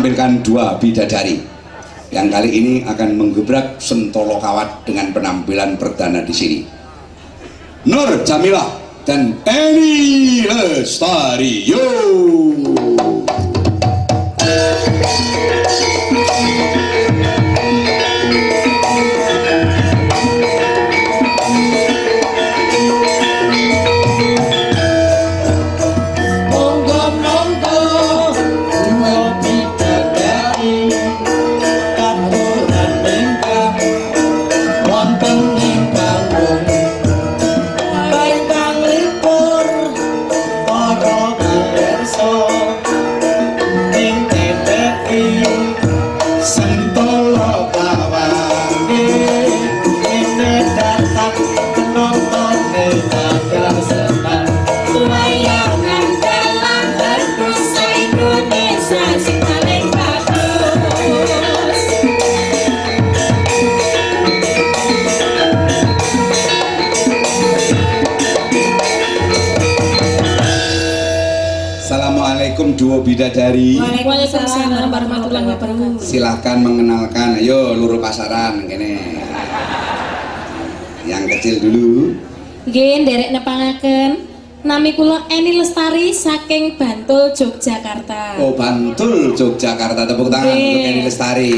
menampilkan dua bidadari yang kali ini akan menggebrak Sentolo Kawat dengan penampilan perdana di sini. Nur Jamilah dan Eni Lestari. Yo! Duo bidadari. Waalaikumsalam warahmatullahi wabarakatuh. Silahkan mengenalkan. Ayo luru pasaran kene. Yang kecil dulu. Nggih, nderek nepangaken. Nami kula Eni Lestari saking Bantul, Yogyakarta. Oh Bantul Yogyakarta tepuk tangan untuk Eni Lestari.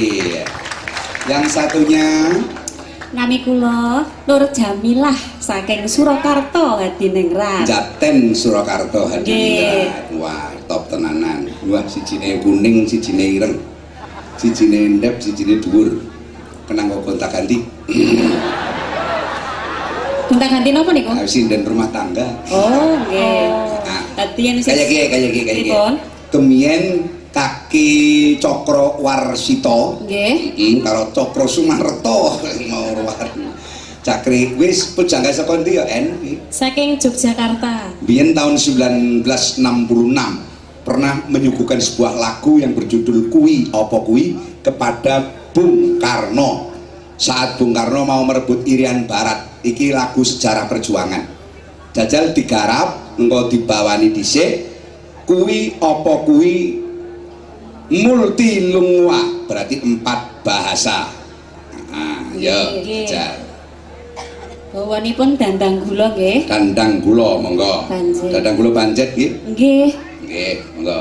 Yang satunya Nami kula Nur Jamilah saking Surakarta Hadiningrat. Jaten Surakarta. Hadiningrat. Wah, top tenanan. Wah, sijine kuning, sijine ireng. Sijine endep, sijine dhuwur. Kenang kok gonta-ganti. Gonta ganti napa niku? Ah, Sinden rumah tangga. Oh, nggih. Dadi yen sing kayak gini, kayak gini, kayak gini. Kemien kaki Cokro Warsito. Nggih. Hmm, kalau Cokro Sumarto mau. Cakri wis pujangga saka ndi ya En? Saking Yogyakarta. Biyen tahun 1966 pernah menyuguhkan sebuah lagu yang berjudul Kui Opo Kui kepada Bung Karno. Saat Bung Karno mau merebut Irian Barat, iki lagu sejarah perjuangan. Jajal digarap, engkau dibawani dhisik. Kui Opo Kui multi lungwa berarti empat bahasa. Ah, yo, Nggih. jajal. Bawanipun dandang gula nggih. Dandang gula monggo. Dandang gula pancet nggih. Nggih. Nggih, monggo.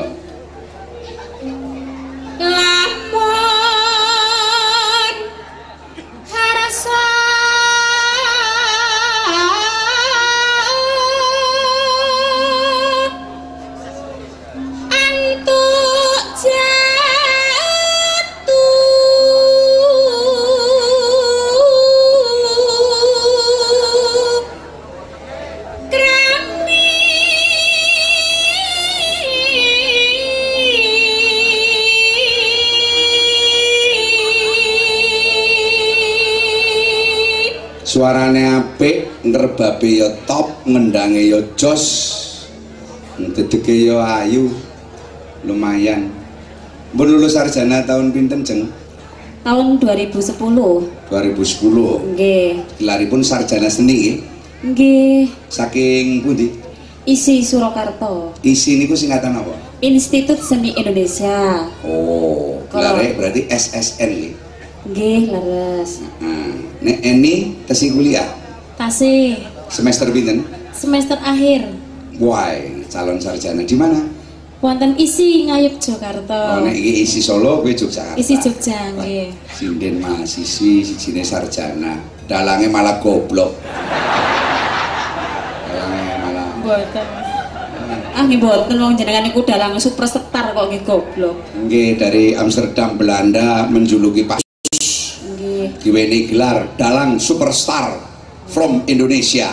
Suarane apik, ngerbabe ya top, ngendange ya jos. Dedeke ya ayu. Lumayan. Mbok lulus sarjana tahun pinten, Jeng? Tahun 2010. 2010. Nggih. Gelaripun sarjana seni nggih. Nggih. Saking pundi? Isi Surakarta. Isi niku singkatan apa? Institut Seni Indonesia. Oh, gelare berarti SSN nggih. Nggih, leres. Nah, nek Eni tesi kuliah Tasih semester pinten? semester akhir Wah, calon sarjana di mana? wonten isi ngayuk Oh, Jakarta. nek iki isi Solo, kowe Yogyakarta. Isi Jogja nggih. Sinden mahasiswi, sijine sarjana. Dalange malah goblok. Dalange malah Mboten. Ah nggih mboten wong jenengan niku dalang superstar kok nggih goblok. nggih dari Amsterdam Belanda menjuluki Pak. Diweni gelar dalang superstar from Indonesia.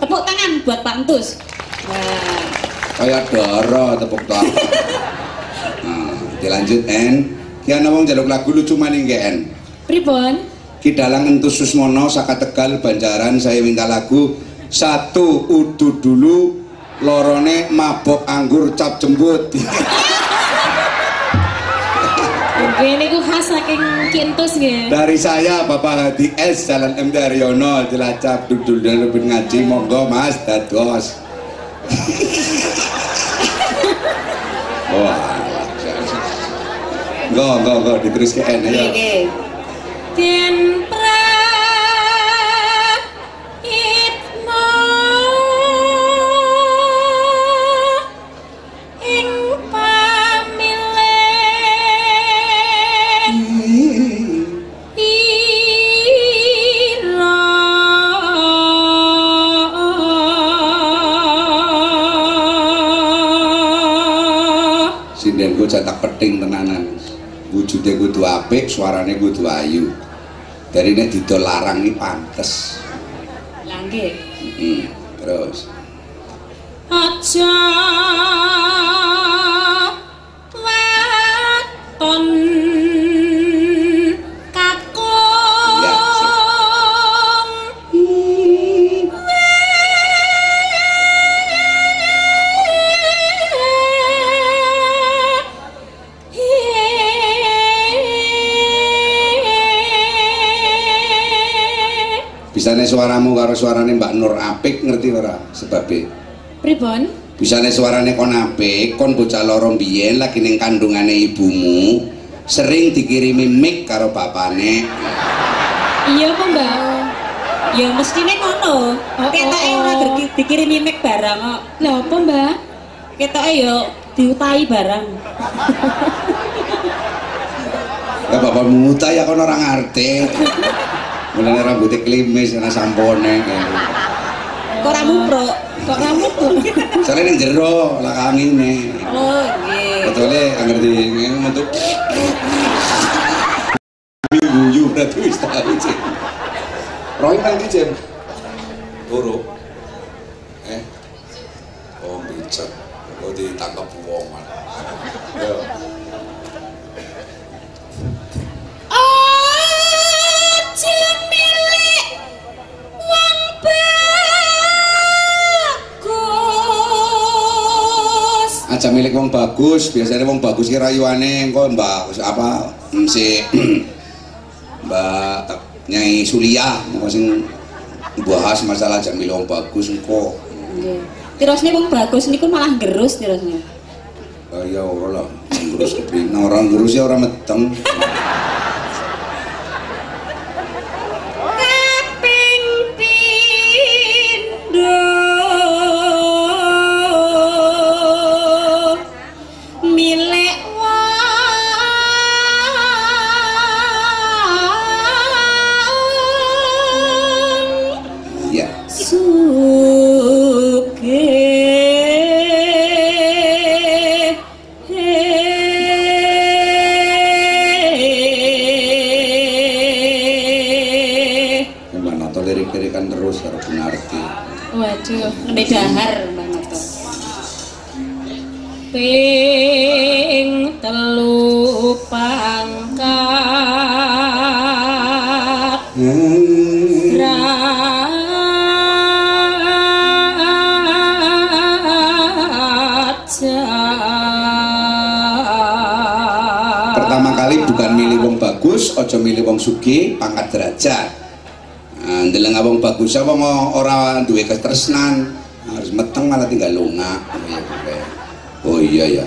Tepuk tangan buat Pak Entus. Kayak dara tepuk tangan. Nah, dilanjut En. Ki ana wong njaluk lagu lucu maning En. Pripun? Ki dalang entus Susmono saka Tegal Banjaran saya minta lagu satu udu dulu lorone mabok anggur cap jembut Nggih niku khas saking Kintus nggih. dari saya Bapak Hadi S Jalan M Daryono Cilacap dudul dan lebih ngaji monggo Mas dados wah Enggak, enggak, enggak diterus ke N ya. Den Sinden ku cetak peting tenanan. Wujude kudu apik, suarane kudu ayu. Darine didol larang iki pantes. Langge. Mm, Terus. aja Bisane suaramu karo suarane Mbak Nur apik ngerti ora sebabe? Pribon? Bisane suarane kon apik, kon bocah loro biyen lagi ning kandungane ibumu, sering dikirimi mic karo bapane. Iya apa mbak? Ya mestine ngono. Oh, Ketoke ora oh. di- dikirim mic barang kok. Lah apa mbak? Ketoke ya diutai barang. Ya bapak muta ya kon orang ngerti. Mulane rambutnya klimis ana sampone. Kok ora muprok? Kok kamu tuh? Soalnya ning jero lah angine. Oh, nggih. Betulnya anggar di ngene metu. Guyu berarti wis tahu cek. Roy nang di jem. Turu. Eh. Oh becet. Oh ditangkap wong. Yo. Aja milik wong bagus biasanya wong bagus ki rayuane engko mbak apa si mbak nyai Sulia engko sing bahas masalah aja milik wong bagus engko Nggih. Tirosne wong bagus niku malah gerus tirosne. oh, ya ora lah ngurus kepriye nah orang ngurus ya ora meteng ping telu pangkat pertama kali bukan milih wong bagus ojo milih wong sugih pangkat derajat. Nah, ndeleng bagus apa mau ora duwe ketresnan harus meteng malah tinggal lunga oh iya ya